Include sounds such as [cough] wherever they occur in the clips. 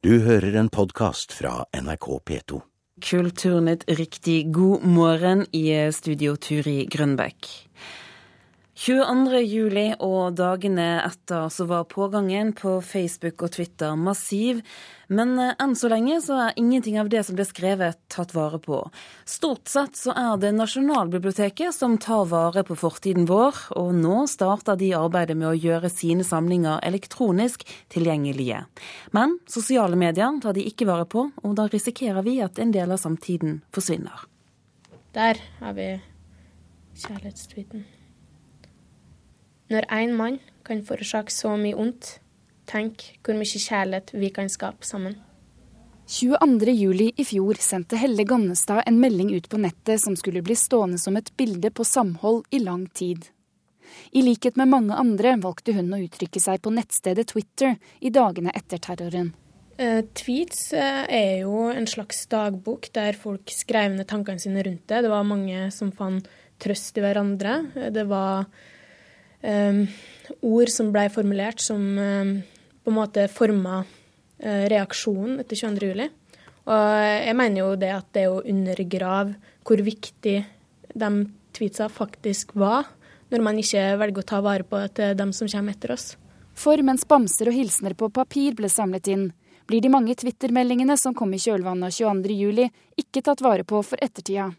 Du hører en podkast fra NRK P2. Kulturnytt riktig god morgen i studio Turi Grønbekk. 22. juli og dagene etter så var pågangen på Facebook og Twitter massiv. Men eh, enn så lenge så er ingenting av det som ble skrevet, tatt vare på. Stort sett så er det Nasjonalbiblioteket som tar vare på fortiden vår, og nå starter de arbeidet med å gjøre sine samlinger elektronisk tilgjengelige. Men sosiale medier tar de ikke vare på, og da risikerer vi at en del av samtiden forsvinner. Der har vi kjærlighetstweeten. Når én mann kan forårsake så mye ondt, tenk hvor mye kjærlighet vi kan skape sammen. 22.07. i fjor sendte Helle Gannestad en melding ut på nettet som skulle bli stående som et bilde på samhold i lang tid. I likhet med mange andre valgte hun å uttrykke seg på nettstedet Twitter i dagene etter terroren. Uh, tweets eh, er jo en slags dagbok der folk skrev ned tankene sine rundt det. Det var mange som fant trøst i hverandre. Det var ord som ble formulert som um, på en måte forma uh, reaksjonen etter 22.07. Og jeg mener jo det at det er å undergrave hvor viktig de tweetsa faktisk var, når man ikke velger å ta vare på til dem som kommer etter oss. For mens bamser og hilsener på papir ble samlet inn, blir de mange Twitter-meldingene som kom i kjølvannet av 22.07, ikke tatt vare på for ettertida.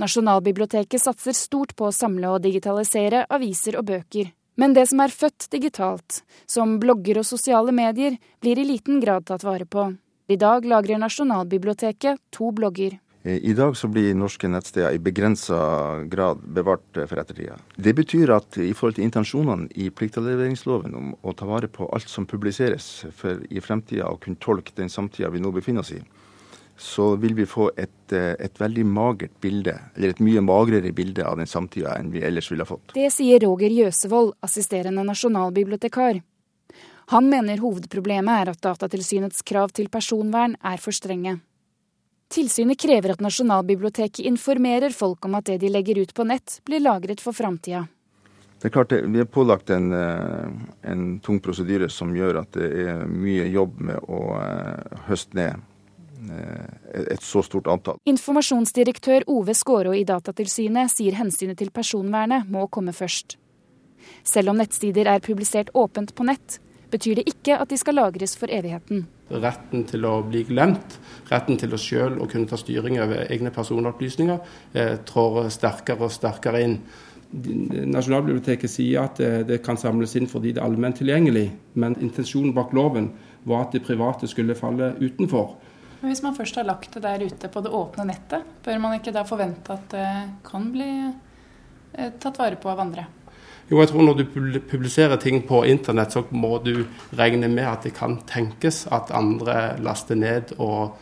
Nasjonalbiblioteket satser stort på å samle og digitalisere aviser og bøker. Men det som er født digitalt, som blogger og sosiale medier, blir i liten grad tatt vare på. I dag lagrer Nasjonalbiblioteket to blogger. I dag så blir norske nettsteder i begrensa grad bevart for ettertida. Det betyr at i forhold til intensjonene i pliktavleveringsloven om å ta vare på alt som publiseres, for i fremtida å kunne tolke den samtida vi nå befinner oss i, så vil vi få et, eh, et, veldig magert bilde, eller et mye magrere bilde av den samtida enn vi ellers ville ha fått. Det sier Roger Jøsevold, assisterende nasjonalbibliotekar. Han mener hovedproblemet er at Datatilsynets krav til personvern er for strenge. Tilsynet krever at Nasjonalbiblioteket informerer folk om at det de legger ut på nett, blir lagret for framtida. Det er klart det, Vi er pålagt en, eh, en tung prosedyre som gjør at det er mye jobb med å eh, høste ned Eh, et så stort antall. Informasjonsdirektør Ove Skårå i Datatilsynet sier hensynet til personvernet må komme først. Selv om nettsider er publisert åpent på nett, betyr det ikke at de skal lagres for evigheten. Retten til å bli glemt, retten til å sjøl å kunne ta styring over egne personopplysninger, eh, trår sterkere og sterkere inn. Nasjonalbiblioteket sier at det, det kan samles inn fordi det er allment tilgjengelig, men intensjonen bak loven var at det private skulle falle utenfor. Hvis man først har lagt det der ute på det åpne nettet, bør man ikke da forvente at det kan bli eh, tatt vare på av andre? Jo, jeg tror Når du publiserer ting på internett, så må du regne med at det kan tenkes at andre laster ned og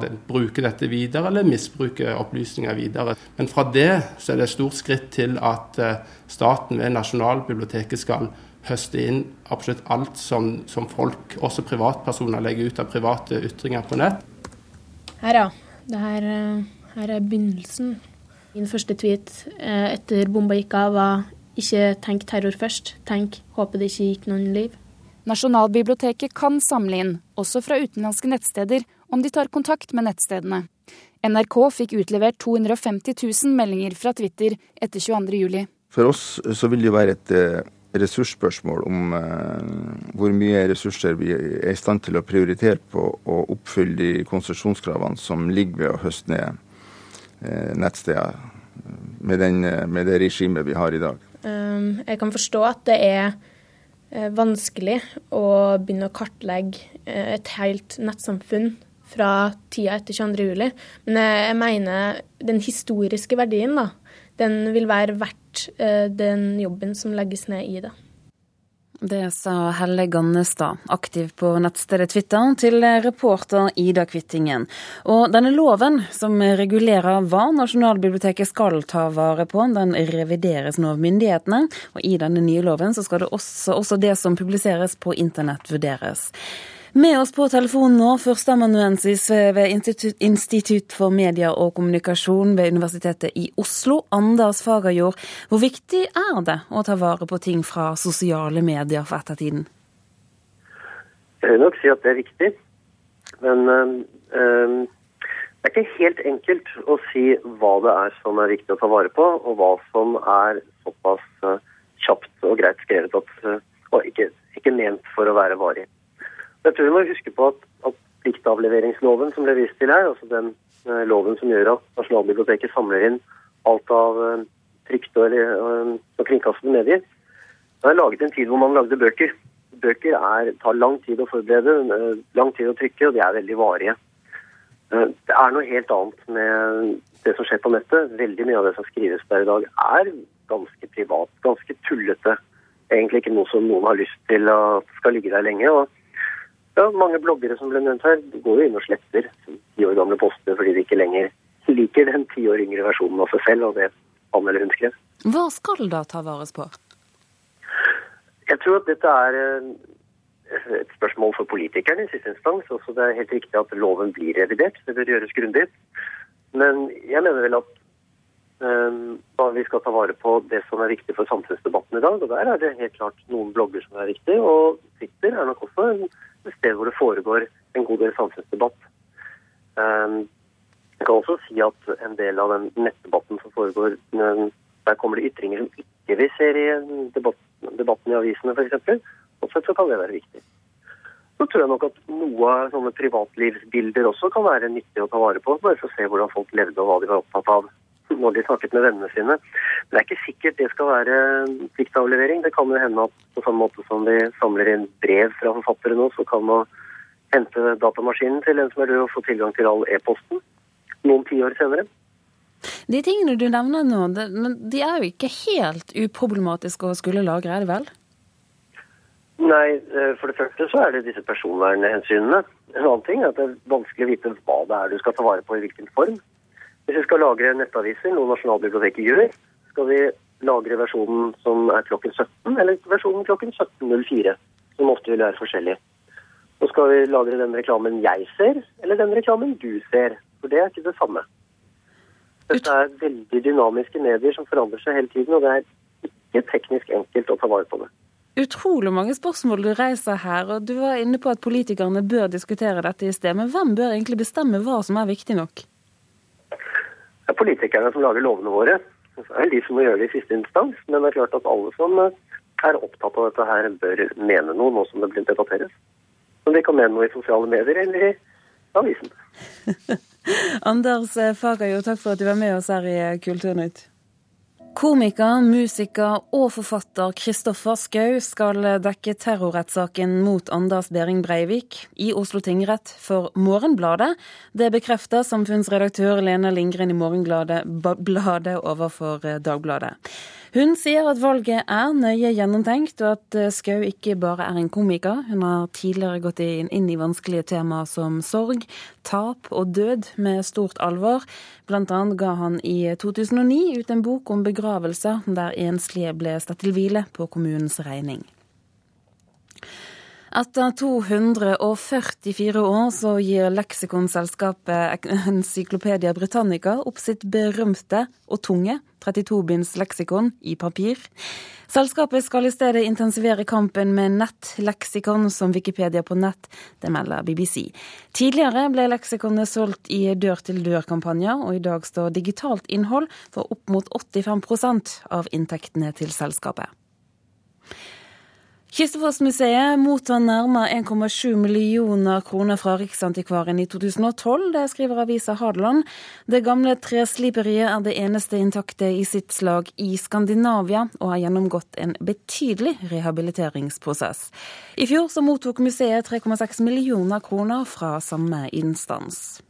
det, bruker dette videre, eller misbruker opplysninger videre. Men fra det så er det et stort skritt til at eh, staten ved Nasjonalbiblioteket skal høste inn absolutt alt som, som, folk, også privatpersoner, legger ut av private ytringer på nett. Her, ja. Det her, eh, her er begynnelsen. Min første tweet eh, etter bomba gikk av, var ikke tenk terror først, tenk håper det ikke gikk noen liv. Nasjonalbiblioteket kan samle inn, også fra utenlandske nettsteder, om de tar kontakt med nettstedene. NRK fikk utlevert 250 000 meldinger fra Twitter etter 22.07. For oss så vil det jo være et eh, ressursspørsmål om eh, hvor mye ressurser vi er i stand til å prioritere på å oppfylle de konsesjonskravene som ligger ved å høste ned eh, nettsteder med, den, med, det regimet vi har i dag. Um, jeg kan forstå at det er eh, vanskelig å begynne å kartlegge eh, et helt nettsamfunn fra tida etter 22.07, men jeg mener den historiske verdien da, den vil være verdt eh, den jobben som legges ned i det. Det sa Helle Gannestad, aktiv på nettstedet Twitter, til reporter Ida Kvittingen. Og denne loven som regulerer hva Nasjonalbiblioteket skal ta vare på, den revideres nå av myndighetene. Og i denne nye loven så skal det også, også det som publiseres på internett vurderes. Med oss på telefonen nå, førsteamanuensis ved Institutt, for media og kommunikasjon ved Universitetet i Oslo, Anders Fagerjord. Hvor viktig er det å ta vare på ting fra sosiale medier for ettertiden? Jeg vil nok si at det er viktig. Men øh, det er ikke helt enkelt å si hva det er som er viktig å ta vare på, og hva som er såpass uh, kjapt og greit skrevet at, og ikke, ikke, ment for å være varig. Jeg tror vi må huske på at, at pliktavleveringsloven som ble vist til her, altså den eh, loven som gjør at Nasjonalbiblioteket samler inn alt av trykte og, og kringkastede medier, det er laget en tid hvor man lagde bøker. Bøker er, tar lang tid å forberede, lang tid å trykke, og de er veldig varige. Eh, det er noe helt annet med det som skjer på nettet. Veldig mye av det som skrives der i dag, er ganske privat, ganske tullete. Egentlig ikke noe som noen har lyst til at skal ligge der lenge. og ja, Mange bloggere som ble nevnt her, går jo inn og sletter ti år gamle poster fordi de ikke lenger liker den ti år yngre versjonen av seg selv og det han eller hun skrev. Hva skal da ta vares på? Jeg tror at dette er eh, et spørsmål for politikerne i siste instans. Også det er helt riktig at loven blir revidert. Det bør gjøres grundig. Men jeg mener vel at um, vi skal ta vare på det som er viktig for samfunnsdebatten i dag. Og der er det helt klart noen blogger som er viktig. Og Twitter er nok også et sted hvor det foregår en god del samfunnsdebatt. Um, jeg kan også si at en del av den nettdebatten som foregår, der kommer det ytringer som ikke vi ser i debatten i avisene, f.eks. Sånn sett så kan det være viktig. Så tror jeg nok at noe av sånne privatlivsbilder også kan være nyttig å ta vare på. Bare for å se hvordan folk levde og hva de var opptatt av når de snakket med vennene sine. Men det er ikke sikkert det skal være pliktavlevering. Det kan jo hende at på samme måte som vi samler inn brev fra forfattere nå, så kan man hente datamaskinen til en som er død og få tilgang til all e-posten noen tiår senere. De tingene du nevner nå, de er jo ikke helt uproblematiske å skulle lagre, er det vel? Nei, eh, for det første så er det disse personvernhensynene. En annen ting er at det er vanskelig å vite hva det er du skal ta vare på i hvilken form. Hvis vi skal lagre nettaviser, noe Nasjonalbiblioteket gjør, skal vi lagre versjonen som er klokken 17, eller versjonen klokken 17.04, som ofte vil være forskjellig. Og skal vi lagre den reklamen jeg ser, eller den reklamen du ser. For det er ikke det samme. Dette er veldig dynamiske medier som forandrer seg hele tiden, og det er ikke teknisk enkelt å ta vare på det utrolig mange spørsmål du reiser her, og du var inne på at politikerne bør diskutere dette i sted. Men hvem bør egentlig bestemme hva som er viktig nok? Det er politikerne som lager lovene våre. Det er de som må gjøre det i siste instans. Men det er klart at alle som er opptatt av dette her, bør mene noe nå som det blir debatteres. Som de kan mene noe i sosiale medier eller i avisen. [laughs] Anders Fagerjo, takk for at du var med oss her i Kulturnytt. Komiker, musiker og forfatter Kristoffer Schou skal dekke terrorrettssaken mot Anders Behring Breivik i Oslo tingrett for Morgenbladet. Det bekrefter samfunnsredaktør Lena Lindgren i Morgenbladet overfor Dagbladet. Hun sier at valget er nøye gjennomtenkt, og at Schou Skau ikke bare er en komiker. Hun har tidligere gått inn, i vanskelige temaer som sorg, tap og død med stort alvor. Blant annet ga han i 2009 ut en bok om begravelser der enslige ble satt til hvile på kommunens regning. Etter 244 år så gir leksikonselskapet Encyklopedia Britannica opp sitt berømte og tunge 32-binds leksikon i papir. Selskapet skal i stedet intensivere kampen med nettleksikon som Wikipedia på nett, det melder BBC. Tidligere ble leksikonet solgt i dør-til-dør-kampanjer, og i dag står digitalt innhold for opp mot 85% av inntektene til selskapet. Kistefos-museet mottar nærmere 1,7 millioner kroner fra Riksantikvaren i 2012. Det skriver avisa Hadeland. Det gamle tresliperiet er det eneste intakte i sitt slag i Skandinavia, og har gjennomgått en betydelig rehabiliteringsprosess. I fjor så mottok museet 3,6 millioner kroner fra samme instans.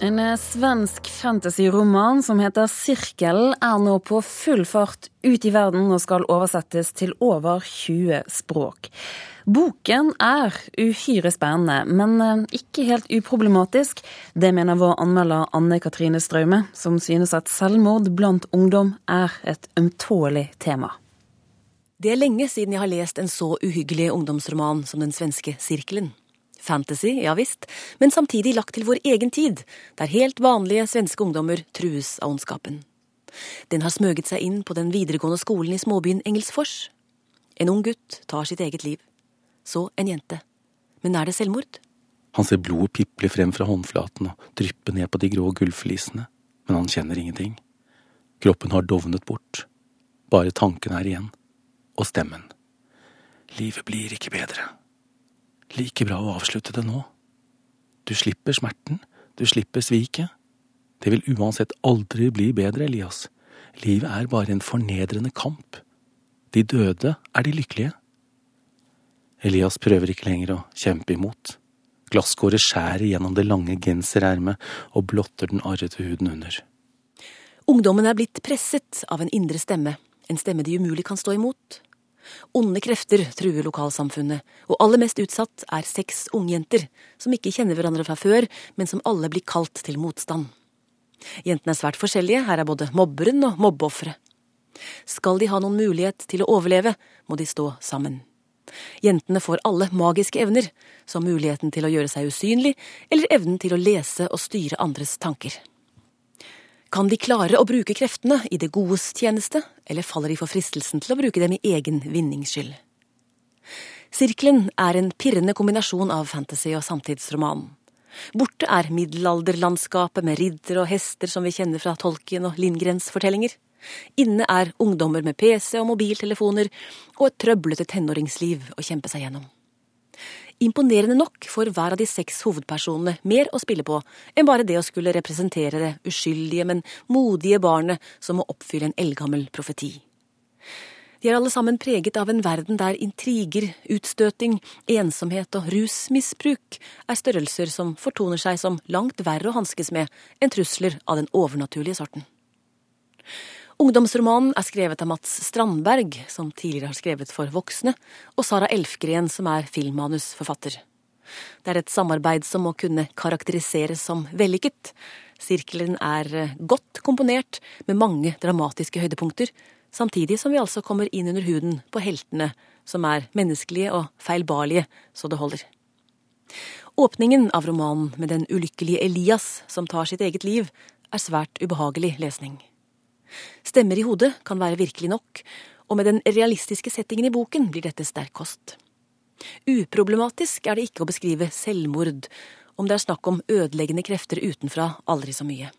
En eh, svensk fantasyroman som heter 'Sirkelen', er nå på full fart ut i verden og skal oversettes til over 20 språk. Boken er uhyre spennende, men eh, ikke helt uproblematisk. Det mener vår anmelder Anne Katrine Straume, som synes at selvmord blant ungdom er et ømtålig tema. Det er lenge siden jeg har lest en så uhyggelig ungdomsroman som den svenske 'Sirkelen'. Fantasy, ja visst, men samtidig lagt til vår egen tid, der helt vanlige svenske ungdommer trues av ondskapen. Den har smøget seg inn på den videregående skolen i småbyen Engelsfors. En ung gutt tar sitt eget liv. Så en jente. Men er det selvmord? Han ser blodet piple frem fra håndflaten og dryppe ned på de grå gulvflisene, men han kjenner ingenting. Kroppen har dovnet bort. Bare tankene er igjen. Og stemmen. Livet blir ikke bedre. Like bra å avslutte det nå. Du slipper smerten, du slipper sviket. Det vil uansett aldri bli bedre, Elias. Livet er bare en fornedrende kamp. De døde er de lykkelige. Elias prøver ikke lenger å kjempe imot. Glasskåret skjærer gjennom det lange genserermet og blotter den arrete huden under. Ungdommen er blitt presset av en indre stemme, en stemme de umulig kan stå imot. Onde krefter truer lokalsamfunnet, og aller mest utsatt er seks ungjenter, som ikke kjenner hverandre fra før, men som alle blir kalt til motstand. Jentene er svært forskjellige, her er både mobberen og mobbeofferet. Skal de ha noen mulighet til å overleve, må de stå sammen. Jentene får alle magiske evner, som muligheten til å gjøre seg usynlig, eller evnen til å lese og styre andres tanker. Kan de klare å bruke kreftene i det godes tjeneste, eller faller de for fristelsen til å bruke dem i egen vinnings skyld? Sirkelen er en pirrende kombinasjon av fantasy og samtidsroman. Borte er middelalderlandskapet med ridder og hester som vi kjenner fra Tolkien og Lindgrens fortellinger. Inne er ungdommer med PC og mobiltelefoner og et trøblete tenåringsliv å kjempe seg gjennom. Imponerende nok får hver av de seks hovedpersonene mer å spille på enn bare det å skulle representere det uskyldige, men modige barnet som må oppfylle en eldgammel profeti. De er alle sammen preget av en verden der intriger, utstøting, ensomhet og rusmisbruk er størrelser som fortoner seg som langt verre å hanskes med enn trusler av den overnaturlige sorten. Ungdomsromanen er skrevet av Mats Strandberg, som tidligere har skrevet for voksne, og Sara Elfgren, som er filmmanusforfatter. Det er et samarbeid som må kunne karakteriseres som vellykket. Sirkelen er eh, godt komponert, med mange dramatiske høydepunkter, samtidig som vi altså kommer inn under huden på heltene, som er menneskelige og feilbarlige så det holder. Åpningen av romanen med den ulykkelige Elias som tar sitt eget liv, er svært ubehagelig lesning. Stemmer i hodet kan være virkelig nok, og med den realistiske settingen i boken blir dette sterk kost. Uproblematisk er det ikke å beskrive selvmord, om det er snakk om ødeleggende krefter utenfra aldri så mye.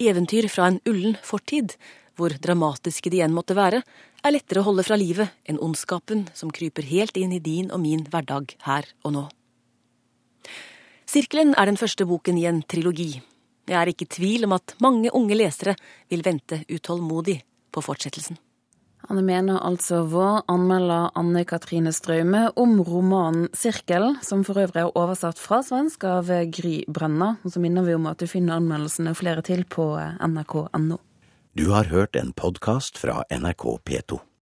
Eventyr fra en ullen fortid, hvor dramatiske de enn måtte være, er lettere å holde fra livet enn ondskapen som kryper helt inn i din og min hverdag her og nå. Sirkelen er den første boken i en trilogi, jeg er ikke i tvil om at mange unge lesere vil vente utålmodig på fortsettelsen. Anne mener altså vår anmelder Anne Katrine Straume om romanen 'Sirkel', som for øvrig er oversatt fra svensk av Gry Brenna. Og så minner vi om at du finner anmeldelsene og flere til på nrk.no. Du har hørt en podkast fra NRK P2.